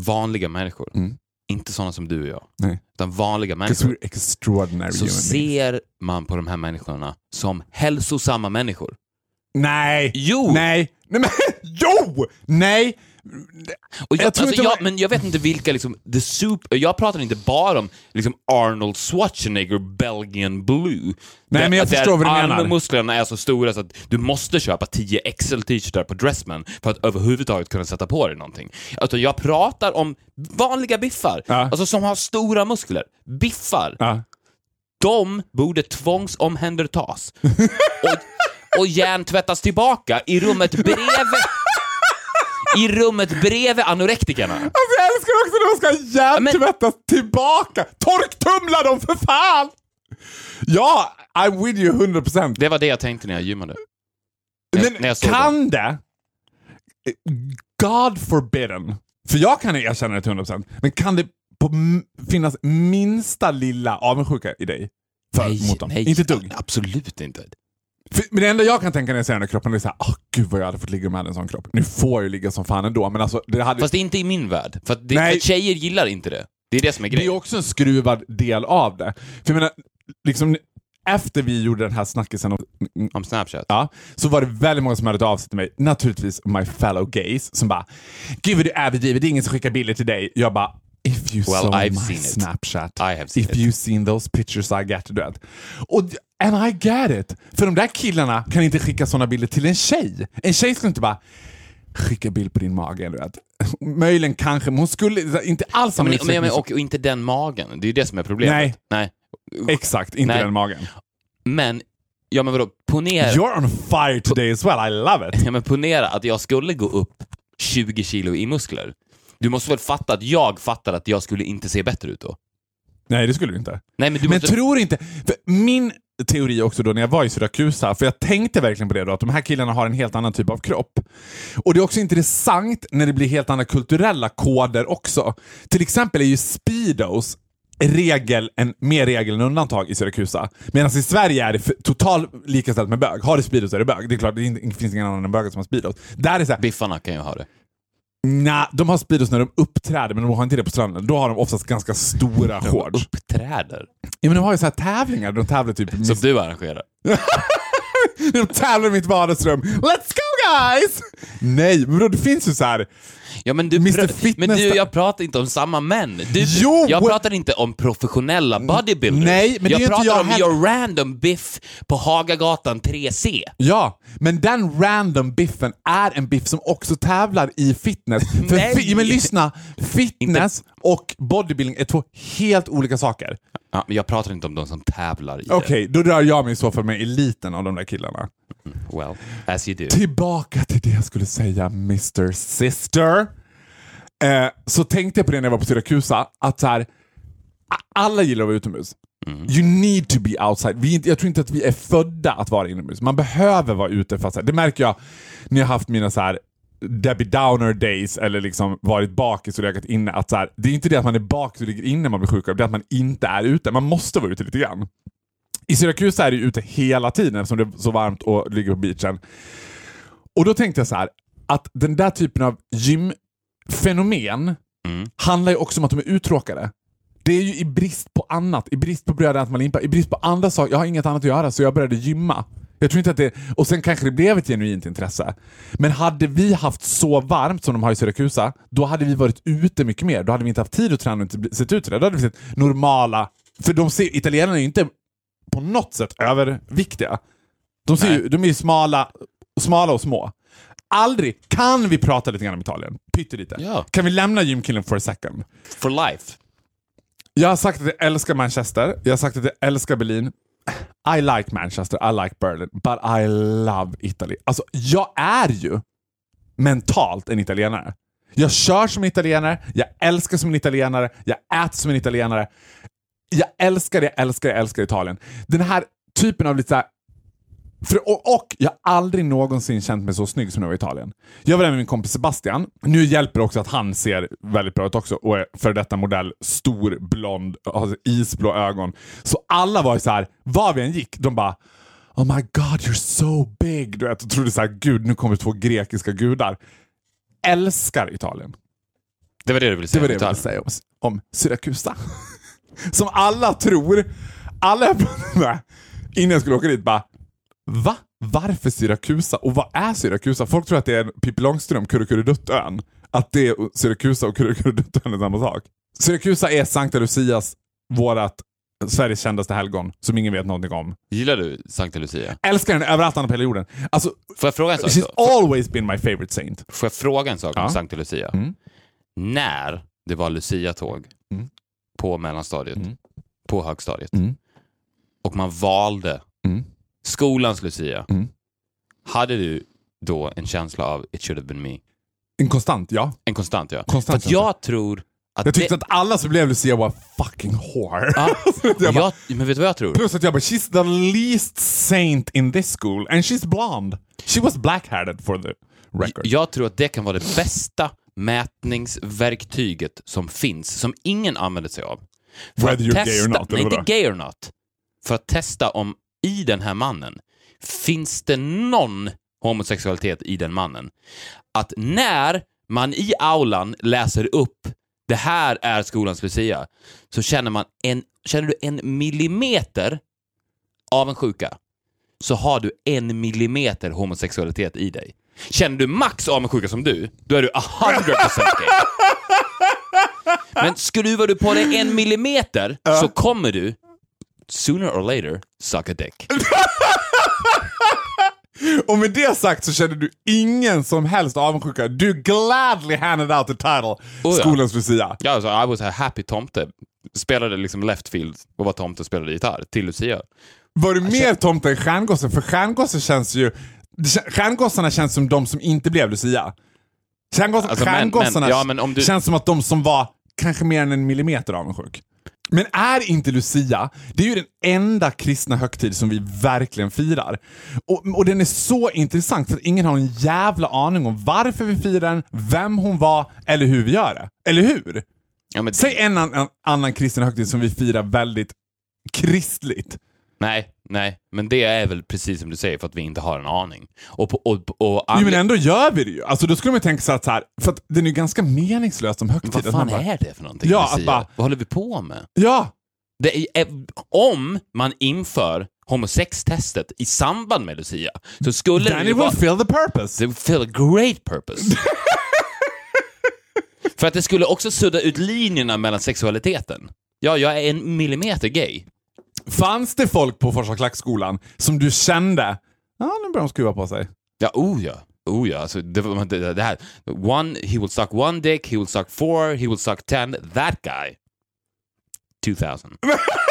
vanliga människor, Mm. Inte sådana som du och jag, Nej. utan vanliga människor, we're extraordinary så ser man på de här människorna som hälsosamma människor. Nej! Jo! Nej! Nej men jo! Nej! Och jag, Jag tror alltså, inte jag, men jag vet inte vilka, liksom, the super, jag pratar inte bara om liksom, Arnold Schwarzenegger Belgian Blue. Nej, men jag där förstår vad du menar. armmusklerna är så stora så att du måste köpa 10 XL t-shirtar på Dressman för att överhuvudtaget kunna sätta på dig någonting. Alltså, jag pratar om vanliga biffar, Ja. alltså som har stora muskler. Biffar. Ja. De borde tvångsomhändertas och, och hjärntvättas tillbaka i rummet bredvid i rummet bredvid anorektikerna. Alltså jag älskar också när de ska hjärntvättas tillbaka! Torktumla dem för fan! Ja, I'm with you 100%. Det var det jag tänkte när jag gymmade. Men när jag kan det, God forbidden, för jag kan erkänna det till 100%, men kan det på finnas minsta lilla avundsjuka i dig? För, mot dem? Inte ett dugg? Absolut inte. Men det enda jag kan tänka när jag ser den här kroppen är såhär, åh gud vad jag hade fått ligga med en sån kropp. Nu får jag ju ligga som fan ändå, men alltså det hade... Fast det är inte i min värld. För, det, Nej. för tjejer gillar inte det. Det är det som är Det är grejen. också en skruvad del av det. För jag menar, liksom, efter vi gjorde den här snackisen om, Om Snapchat. ja, så var det väldigt många som hörde av sig till mig, naturligtvis my fellow gays, som bara “Gud vad du överdriver, det är ingen som skickar bilder till dig”. Jag bara “If you Well, saw I've my snapchat, I have seen if it. you seen those pictures I get”. Du vet. Och, and I get it. För de där killarna kan inte skicka såna bilder till en tjej. En tjej skulle inte bara skicka bild på din mage. Du vet. Möjligen kanske, men hon skulle inte alls Ja, men, men, men, och, och inte den magen. Det är ju det som är problemet. Nej. Nej. Exakt, inte Nej. den magen. Men, ja men vadå, ponera, You're on fire today as well, I love it. ja, men ponera att jag skulle gå upp 20 kilo i muskler. Du måste väl fatta att jag fattar att jag skulle inte se bättre ut då? Nej, det skulle du inte. Nej men du Men måste... tror inte... Min teori också då när jag var i Syrakusa, för jag tänkte verkligen på det då, att de här killarna har en helt annan typ av kropp. Och det är också intressant när det blir helt andra kulturella koder också. Till exempel är ju speedos regel, en, mer regel än undantag i Syrakusa. Medan i Sverige är det totalt likaställt med bög. Har du speedos är det bög. Det är klart, det är det finns ingen annan än bögar som har speedos. Där är det såhär, Biffarna kan ju ha det. Nej, de har speedos när de uppträder, men de har inte det på stranden. Då har de oftast ganska stora shorts. Uppträder. Ja, men de har ju så här tävlingar, de tävlar typ... Som du arrangerar. De tävlar i mitt vardagsrum. Let's go guys! Nej, men då, det finns ju så här. Ja, men, du Mr. Fitness- men du, jag pratar inte om samma män. Du, Jo! Jag pratar inte om professionella bodybuilders. Nej, men det är jag inte pratar jag om heller. your random biff på Hagagatan 3C. Ja, men den random biffen är en biff som också tävlar i fitness. För Nej. fi- men lyssna, fitness och bodybuilding är två helt olika saker. Ja, men jag pratar inte om de som tävlar i Okej, då rör jag mig i så fall med eliten av de där killarna. det. Well, as you do. Tillbaka till det jag skulle säga, Mr Sister. Eh, så tänkte jag på det när jag var på Syrakusa, att så här, alla gillar att vara utomhus. You need to be outside. Vi, jag tror inte att vi är födda att vara inomhus. Man behöver vara ute. Här, det märker jag när jag har haft mina så här, Debbie Downer days eller liksom varit bakis och legat inne. Att så här, det är inte det att man är bakis och ligger inne man blir sjuk, det är att man inte är ute. Man måste vara ute lite grann. I Syracuse är det ute hela tiden eftersom det är så varmt och ligger på beachen. Och då tänkte jag så här, att den där typen av gymfenomen handlar ju också om att de är uttråkade. Det är ju i brist på annat, i brist på bröd att man limpa, i brist på andra saker. Jag har inget annat att göra så jag började gymma. Jag tror inte att det, och sen kanske det blev ett genuint intresse. Men hade vi haft så varmt som de har i Syrakusa, då hade vi varit ute mycket mer. Då hade vi inte haft tid att träna och inte sett ut sådär. Då hade vi sett normala... För de ser, italienarna är ju inte på något sätt överviktiga. De, ser ju, de är ju smala, smala och små. Aldrig kan vi prata lite grann om Italien. Pyttelite. Ja. Kan vi lämna gymkillen for a second? For life. Jag har sagt att jag älskar Manchester. Jag har sagt att jag älskar Berlin. I like Manchester, I like Berlin, but I love Italy. Alltså, jag är ju mentalt en italienare. Jag kör som en italienare, jag älskar som en italienare, jag äter som en italienare. Jag älskar, jag älskar, jag älskar Italien. Den här typen av lite så här för, och, och jag har aldrig någonsin känt mig så snygg som när jag var i Italien. Jag var där med min kompis Sebastian. Nu hjälper det också att han ser väldigt bra ut också och är för detta modell, stor, blond, har isblå ögon. Så alla var ju så här, var vi än gick, de bara Oh my god you're so big. Du vet, och trodde så här, gud nu kommer två grekiska gudar. Älskar Italien. Det var det du ville Det säga. var det jag ville säga om, om Syrakusa. Som alla tror, alla innan jag skulle åka dit bara Va? Varför Syrakusa? Och vad är Syrakusa? Folk tror att det är Pippi Långstrump, Kurrekurreduttön. Att det är Syrakusa och Kurrekurreduttön är samma sak. Syrakusa är Sankta Lucias, vårat Sveriges kändaste helgon, som ingen vet någonting om. Gillar du Sankta Lucia? Älskar den överallt annat på hela jorden. Alltså, Får jag fråga en sak? she's då? always been my favorite saint. Får jag fråga en sak om Ja. Sankta Lucia? Mm. När det var Lucia-tåg Mm. på mellanstadiet, Mm. på högstadiet, Mm. och man valde Mm. Skolans Lucia, Mm. hade du då en känsla av it should have been me? En konstant, ja. En konstant ja. Konstant För jag tror att Jag tyckte det... att alla som blev Lucia var fucking whore. Ja, jag bara, jag, men vet du vad jag tror? Plus att jag bara, she's the least saint in this school and she's blonde. She was black-headed for the record. Jag tror att det kan vara det bästa mätningsverktyget som finns, som ingen använder sig av. För Whether att you're gay or not, nej, inte gay or not. För att testa om i den här mannen finns det någon homosexualitet i den mannen. Att när man i aulan läser upp det här är skolans Lucia, så känner man en, känner du en millimeter avundsjuka, så har du en millimeter homosexualitet i dig. Känner du max avundsjuka som du, då är du 100% gay. Men skruvar du på dig en millimeter så kommer du, sooner or later, suck a dick. Och med det sagt så känner du ingen som helst avundsjuka. Du gladly handed out the title Oh ja. Skolans Lucia. Ja, alltså, I was a happy tomte. Spelade liksom left field och var tomte och spelade gitarr till Lucia. Var du mer tomte än stjärngosse? För stjärngosse känns ju... Stjärngossarna känns som de som inte blev Lucia. Stjärngoss, Alltså, stjärngossarna men- ja, men du- känns som att de som var kanske mer än en millimeter avundsjuk. Men är inte Lucia, det är ju den enda kristna högtid som vi verkligen firar. Och, och den är så intressant för att ingen har en jävla aning om varför vi firar den, vem hon var eller hur vi gör det. Eller hur? Ja, men, Säg en an, annan kristen högtid som vi firar väldigt kristligt. Nej, nej, men det är väl precis som du säger för att vi inte har en aning. Och, på, och, och, Jo, men ändå gör vi det ju. Alltså, då skulle man tänka att så här, för att den är ju ganska meningslös som högtid. Vad fan bara- är det för någonting? Ja, att bara- Vad håller vi på med? Ja, är, om man inför homosextestet i samband med Lucia så skulle then det it ju vara... will fill the purpose. Det will fill a great purpose. För att det skulle också sudda ut linjerna mellan sexualiteten. Ja, jag är en millimeter gay. Fanns det folk på Forsa Klackskolan som du kände, ja nu börjar de skruva på sig. Ja, oh ja. Oh ja, alltså det, det, det här. One, he will suck one dick, he will suck four, he will suck ten. That guy. 2000.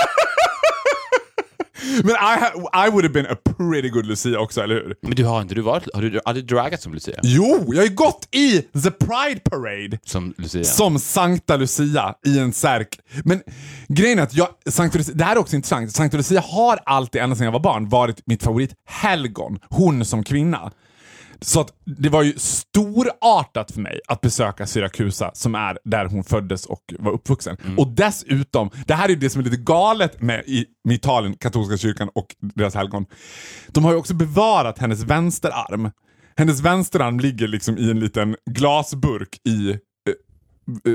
Men I, I would have been a pretty good Lucia också, eller hur? Men du har inte du varit, har du aldrig dragat som Lucia? Jo, jag har ju gått i the Pride Parade Som Lucia? som Sankta Lucia i en särk. Men grejen är att jag, Sankta Lucia, det här är också intressant. Sankta Lucia har alltid, ända sedan jag var barn, varit mitt favorithelgon. Hon som kvinna. Så att det var ju storartat för mig att besöka Syrakusa som är där hon föddes och var uppvuxen. Mm. Och dessutom, det här är ju det som är lite galet med, i, med Italien, katolska kyrkan och deras helgon. De har ju också bevarat hennes vänsterarm. Hennes vänsterarm ligger liksom i en liten glasburk i eh,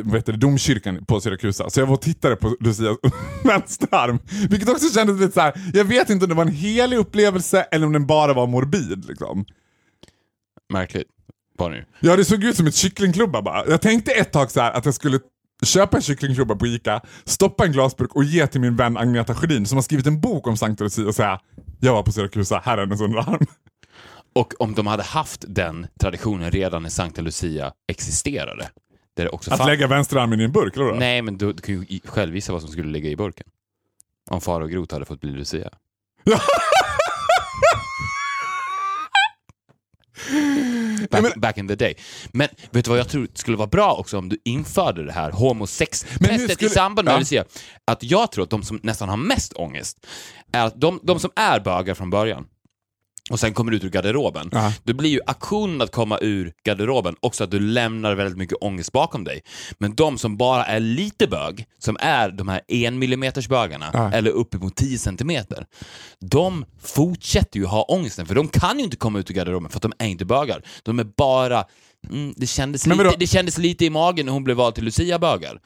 vad heter det, domkyrkan på Syrakusa. Så jag var och tittade på Lucias vänsterarm. Vilket också kändes lite så här. jag vet inte om det var en helig upplevelse eller om den bara var morbid. Liksom. Märkligt. Var nu. Ja, det såg ut som ett kycklingklubba bara. Jag tänkte ett tag så här att jag skulle köpa en kycklingklubba på Ica, stoppa en glasburk och ge till min vän Agneta Sjödin som har skrivit en bok om Sankta Lucia och säga jag var på Syrakusa, här är hennes underarm. Och om de hade haft den traditionen redan när Sankta Lucia existerade. Där det också Att fann- lägga vänsterarmen i en burk, eller? Nej, men du, du kan ju själv gissa vad som skulle ligga i burken. Om Faro och Groth hade fått bli Lucia. Back, men- back in the day. Men vet du vad jag tror skulle vara bra också om du införde det här homosex-testet i skulle- samband med Ja. Att jag tror att de som nästan har mest ångest är att de, de som är bögar från början och sen kommer ut ur garderoben. Ja. Då blir ju aktionen att komma ur garderoben också att du lämnar väldigt mycket ångest bakom dig. Men de som bara är lite bög, som är de här en millimeters bögarna Ja. eller uppemot 10 centimeter, de fortsätter ju ha ångesten för de kan ju inte komma ut ur garderoben för att de är inte bögar. De är bara, mm, det, kändes lite, det kändes lite i magen när hon blev vald till Lucia-bögar.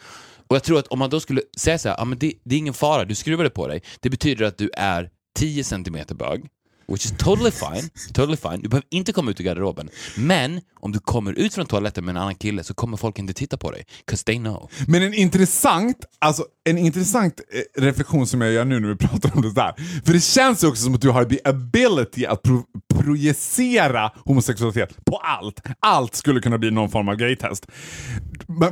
Och jag tror att om man då skulle säga så här, ah, men det, det är ingen fara, du skruvade på dig. Det betyder att du är 10 centimeter bög. Which is totally fine, totally fine. Du behöver inte komma ut ur garderoben. Men om du kommer ut från toaletten med en annan kille så kommer folk inte titta på dig. 'Cause they know. Men en intressant, alltså, en intressant eh, reflektion som jag gör nu när vi pratar om det där. För det känns också som att du har the ability att projicera homosexualitet på allt. Allt skulle kunna bli någon form av gaytest.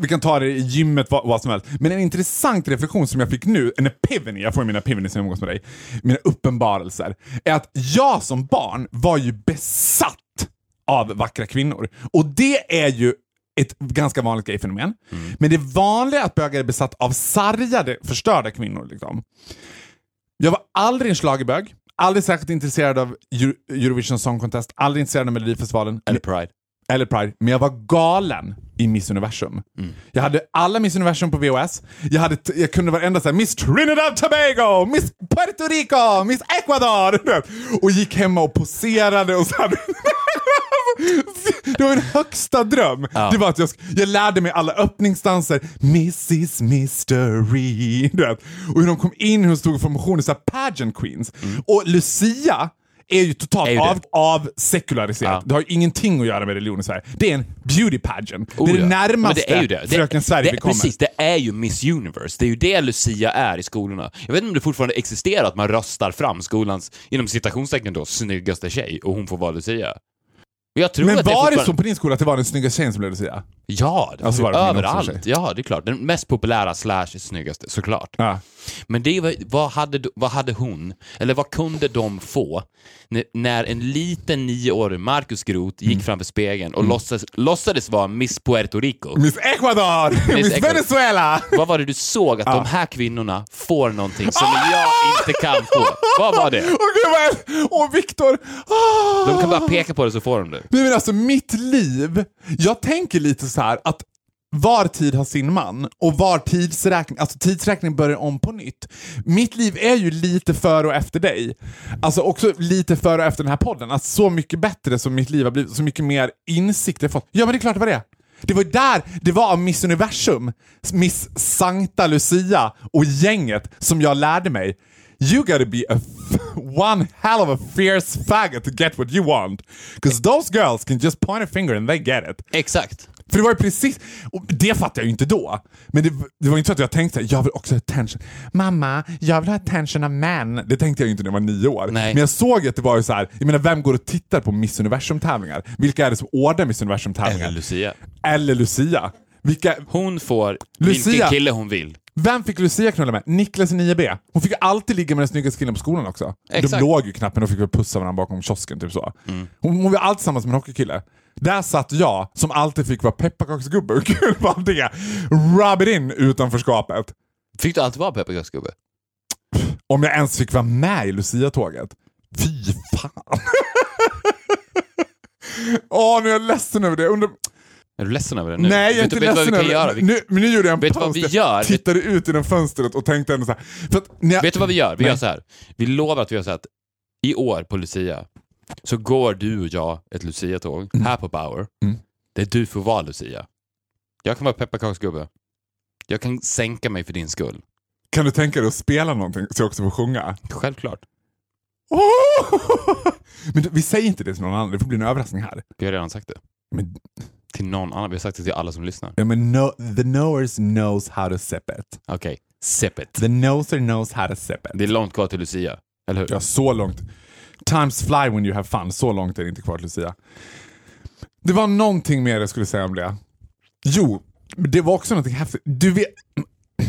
Vi kan ta det i gymmet, vad, vad som helst. Men en intressant reflektion som jag fick nu, en epiphany, jag får mina epiphanies när jag umgås med dig, mina uppenbarelser, är att jag som barn var ju besatt av vackra kvinnor. Och det är ju ett ganska vanligt gayfenomen. Men det vanliga är att bögar är besatt av sargade, förstörda kvinnor. Liksom. Jag var aldrig en schlagerbög, aldrig särskilt intresserad av Euro- Eurovision Song Contest, aldrig intresserad av Melodifestivalen. Eller pride. Eller Pride, men jag var galen i Miss Universum. Jag hade alla Miss Universum på VHS. Jag, hade jag kunde varenda så här, Miss Trinidad Tobago, Miss Puerto Rico, Miss Ecuador. Och gick hemma och poserade och så hade... Det var en högsta dröm. Ja. Det var att jag, jag lärde mig alla öppningsdanser. Mrs Mystery. Och hur de kom in, hur de stod i formation, så här pageant queens. Och Lucia är ju totalt. Är ju det. av, avsekulariserat. Ja. Det har ju ingenting att göra med religion i Sverige. Det är en beauty pageant. Oh, det är det närmaste det är ju det. Fröken Sverige det, vi kommer. Precis, det är ju Miss Universe. Det är ju det Lucia är i skolorna. Jag vet inte om det fortfarande existerar att man röstar fram skolans, inom citationstecken då, snyggaste tjej och hon får vara Lucia. Men var det fortfarande- så på din skola att det var den snygga tjejen som blev Lucia? Ja, det Alltså var det överallt. Ja, det är klart. Den mest populära slash snyggaste, såklart. Ja. Men det var, vad, hade, vad hade hon, eller vad kunde de få när, när en liten nioårig Marcus Groth gick Mm. framför spegeln och låtsades, låtsades vara Miss Puerto Rico? Miss Ecuador! Miss, Ecuador. Venezuela! Vad var det du såg att de här kvinnorna får någonting som jag inte kan få? Vad var det? Och gud. Och Viktor! Ah. De kan bara peka på det så får de det. Nej men alltså mitt liv, jag tänker lite så här att var tid har sin man och var tidsräkning, alltså tidsräkning börjar om på nytt. Mitt liv är ju lite före och efter dig. Alltså också lite före och efter den här podden. Alltså så mycket bättre som mitt liv har blivit, så mycket mer insikt jag fått. Ja men det är klart det var det. Det var där, det var av Miss Universum, Miss Sankta Lucia och gänget som jag lärde mig. You gotta be a one hell of a fierce faggot to get what you want. Because those girls can just point a finger and they get it. Exakt. För det var ju precis, det fattade jag ju inte då. Men det, det var ju inte så att jag tänkte jag vill också ha attention. Mamma, jag vill ha attention av män. Det tänkte jag ju inte när jag var nio år. Nej. Men jag såg att det var ju så här. jag menar vem går och tittar på Miss Universum-tävlingar? Vilka är det som ordnar Miss Universum-tävlingar? Eller Lucia. Eller Lucia. Vilka, Hon får Lucia. vilken kille hon vill. vem fick Lucia knulla med? Niklas i 9B. Hon fick ju alltid ligga med den snyggaste killen på skolan också. Exakt. De låg ju knappt men de fick väl pussa varandra bakom kiosken typ så. Hon, hon var alltid tillsammans med en hockeykille. Där satt jag, som alltid fick vara pepparkaksgubbe, och kul var det, rub it in utanförskapet. Fick du alltid vara pepparkaksgubbe? Om jag ens fick vara med i Lucia-tåget. Fy fan. Åh, nu är jag ledsen över det. Undrar... Är du ledsen över det nu? Nej, jag är inte vet ledsen över det. Vi, Nu, men nu gjorde jag en Vet du vad paus. vi Jag gör? tittade ut genom fönstret och tänkte ändå så här. Jag, vet du vad vi gör? Vi Nej. gör så här. Vi lovar att vi gör så här att i år på Lucia så går du och jag ett Lucia-tåg här på Bauer. Mm. Där du får vara Lucia. Jag kan vara pepparkaksgubbe. Jag kan sänka mig för din skull. Kan du tänka dig att spela någonting så jag också får sjunga? Självklart. Åh! Men vi säger inte det till någon annan, det får bli en överraskning här. Vi har redan sagt det. Men, Till någon annan. Vi har sagt det till alla som lyssnar. ja, men no, the knowers knows how to sip it. Okej, sip it. The noser knows how to sip it. Det är långt kvar till Lucia. Eller hur? Ja, så långt. Times fly when you have fun. Så långt är det inte kvar till Lucia. Det var någonting mer jag skulle säga om det. Jo, det var också någonting häftigt. Du vet,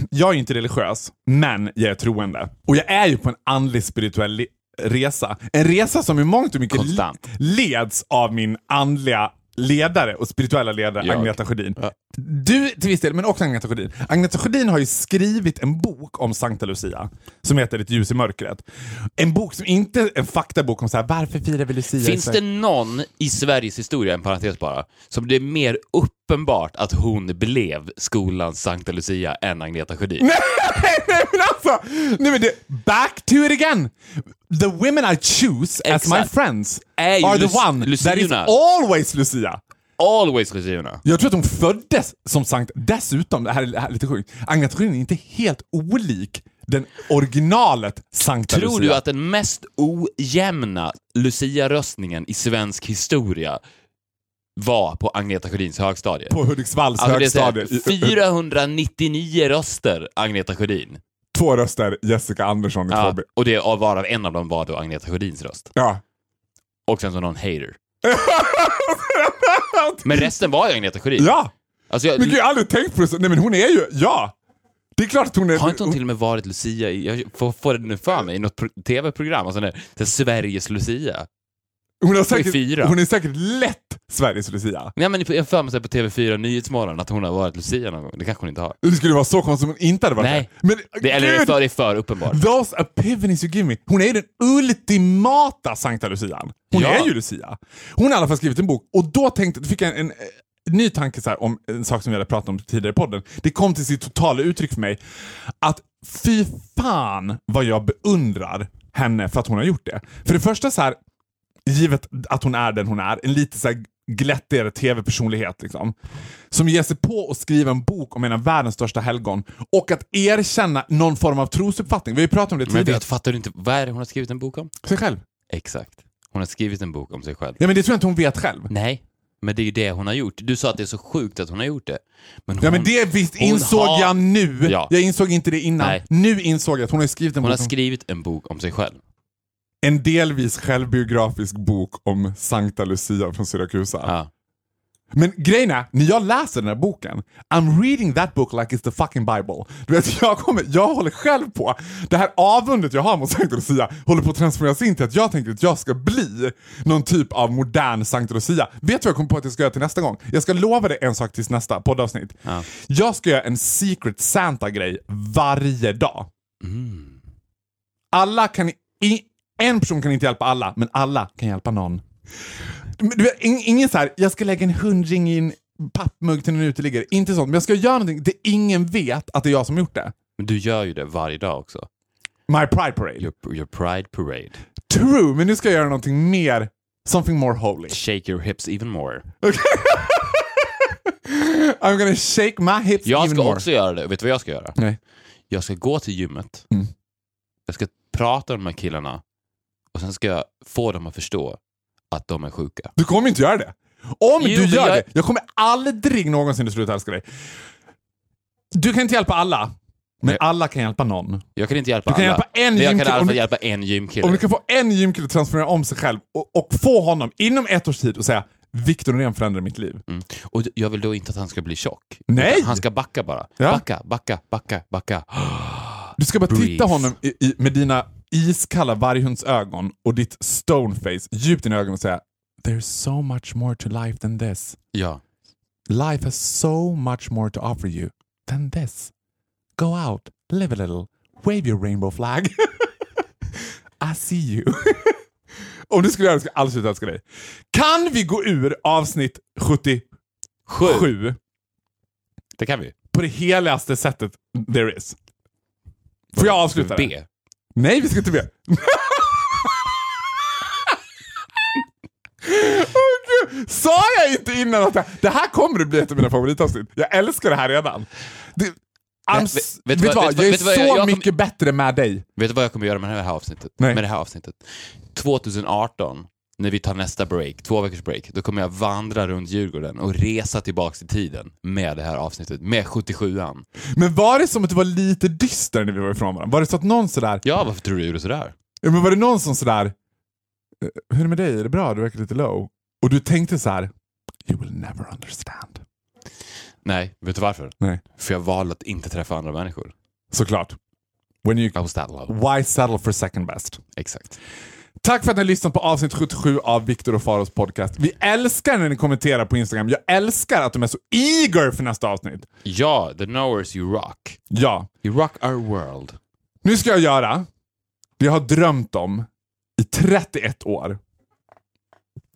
jag är inte religiös, men jag är troende. Och jag är ju på en andlig spirituell resa. En resa som i mångt och mycket Konstant. leds av min andliga ledare och spirituella ledare Jag. Agneta Sjödin. Ja. Du till viss del, men också Agneta Sjödin. Agneta Sjödin har ju skrivit en bok om Sankta Lucia som heter Ett ljus i mörkret. En bok som inte är en faktabok om så här, varför firar vi Lucia Finns det någon i Sveriges historia, en parentes bara, som det är mer uppenbart att hon blev skolans Sankta Lucia än Agneta Sjödin? nej, nej men alltså! Nej, men det, back to it again! The women I choose as my Exakt. friends Är are the one that is always Lucia. Always Luciorna. Jag tror att hon föddes som Sankt... Dessutom, det här är, det här är lite sjukt, Agneta Sjödin är inte helt olik den originalet Sankta Tror Lucia. du att den mest ojämna Lucia-röstningen i svensk historia var på Agneta Sjödins högstadie? På Hudiksvalls Alltså högstadie. i- 499 röster Agneta Sjödin. Två röster Jessica Andersson i Ja, 2B. och det och varav en av dem var då Agneta Sjödins röst. Ja. Och sen så någon hater. Men resten var ju Agneta Sjödin. ja! Alltså jag, Men gud, jag har aldrig tänkt på det så. Nej men hon är ju, ja! Det är klart att hon är... har inte hon till och med varit Lucia i, jag får, får det nu för mig, i något pro- tv-program, alltså det, det är Sveriges Lucia. Hon, har säkert, fyra. hon är säkert lätt Sveriges Lucia. Nej men jag har för mig så här på TV4 Nyhetsmorgon att hon har varit Lucia någon gång. Det kanske hon inte har. Det skulle vara så konstigt om hon inte hade varit Nej. det. Men, Det, eller det är för, det är för uppenbart. Those epiphanies you give me. Hon är ju den ultimata Sankta Lucian. Hon Ja. är ju Lucia. Hon har i alla fall skrivit en bok och då tänkte, fick jag en, en, en ny tanke så här, om en sak som vi hade pratat om tidigare i podden. Det kom till sitt totala uttryck för mig att fy fan vad jag beundrar henne för att hon har gjort det. För det första så här, givet att hon är den hon är, en lite så här glättigare tv-personlighet liksom. Som ger sig på att skriva en bok om en av världens största helgon och att erkänna någon form av trosuppfattning. Vi har ju pratat om det Men tidigare. vet, fattar du inte, vad är det hon har skrivit en bok om? Sig själv. Exakt. Hon har skrivit en bok om sig själv. Ja men det tror jag inte hon vet själv. Nej, men det är ju det hon har gjort. Du sa att det är så sjukt att hon har gjort det. Men hon, Ja men det visst hon insåg har- jag nu. Ja. Jag insåg inte det innan. Nej. Nu insåg jag att hon har skrivit en hon har bok om, skrivit en bok om sig själv. En delvis självbiografisk bok om Sankta Lucia från Syrakusa. Ja. Men grejen är, när jag läser den här boken, I'm reading that book like it's the fucking bible. Du vet, jag, kommer, jag håller själv på, det här avundet jag har mot Sankta Lucia håller på att transformeras in till att jag tänker att jag ska bli någon typ av modern Sankta Lucia. Vet du vad jag kommer på att jag ska göra till nästa gång? Jag ska lova dig en sak tills nästa poddavsnitt. Ja. Jag ska göra en secret Santa-grej varje dag. Mm. Alla kan... I, en person kan inte hjälpa alla, men alla kan hjälpa någon. Ingen så här, jag ska lägga en hundring i en pappmugg till en uteliggare. Inte sånt, men jag ska göra någonting där ingen vet att det är jag som gjort det. Men du gör ju det varje dag också. My Pride Parade. Your, your pride parade. True, men nu ska jag göra någonting mer, something more holy. Shake your hips even more. I'm gonna shake my hips Jag even ska more. också göra det. Vet du vad jag ska göra? Nej. Jag ska gå till gymmet. Mm. Jag ska prata med de här killarna och sen ska jag få dem att förstå att de är sjuka. Du kommer inte göra det. Om Jo, du gör jag- det, jag kommer aldrig någonsin sluta älska dig. Du kan inte hjälpa alla, men alla kan hjälpa någon. Jag kan inte hjälpa Du kan alla. hjälpa en men jag kan i alla fall hjälpa en gymkille. Om du kan få en gymkille att transformera om sig själv och, och få honom inom ett års tid och säga Viktor Norén förändrade mitt liv. Mm. Och jag vill då inte att han ska bli tjock. Nej! Han ska backa bara. Ja. Backa, backa, backa, backa. Du ska bara Breathe. titta honom i, i, med dina iskalla varghundsögon och ditt stoneface djupt i ögonen och säga There's so much more to life than this. Ja. Life has so much more to offer you than this. Go out, live a little, wave your rainbow flag. I see you. om du skulle göra det skulle jag aldrig sluta älska dig. Kan vi gå ur avsnitt 77 Sju. Det kan vi. på det heligaste sättet there is? Får jag avsluta det? Nej, vi ska inte. Åh, Gud. Sa jag inte innan att det, det här kommer att bli ett av mina favoritavsnitt? Jag älskar det här redan. Det, Vet- s- vet vet du vad- vad? Jag är så jag- jag mycket bättre med dig. Vet du vad jag kommer göra med det här avsnittet? Nej. Med det här avsnittet? 2018, när vi tar nästa break, två veckors break, då kommer jag vandra runt Djurgården och resa tillbaks i tiden med det här avsnittet, med 77an. Men var det som att du var lite dyster när vi var ifrån varandra? Var det så att någon sådär, Ja, varför tror du gjorde sådär? ja, men var det någon som sådär, "Eh, hur är det med dig? Är det bra? Du verkar lite low. Och du tänkte så här: you will never understand. Nej, vet du varför? Nej. För jag valde att inte träffa andra människor. Såklart. When you, I was that low. why settle for second best? Exakt. Tack för att ni har lyssnat på avsnitt 77 av Viktor och Faros podcast. Vi älskar när ni kommenterar på Instagram. Jag älskar att de är så eager för nästa avsnitt. Ja, the knowers you rock. Ja, You rock our world. nu ska jag göra det jag har drömt om i 31 år.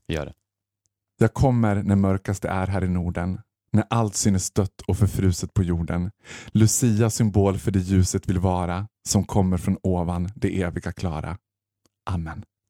Gör det. Jag kommer när mörkast det är här i Norden. När allt synes dött och förfruset på jorden. Lucia symbol för det ljuset vill vara. Som kommer från ovan, det eviga klara. Amen.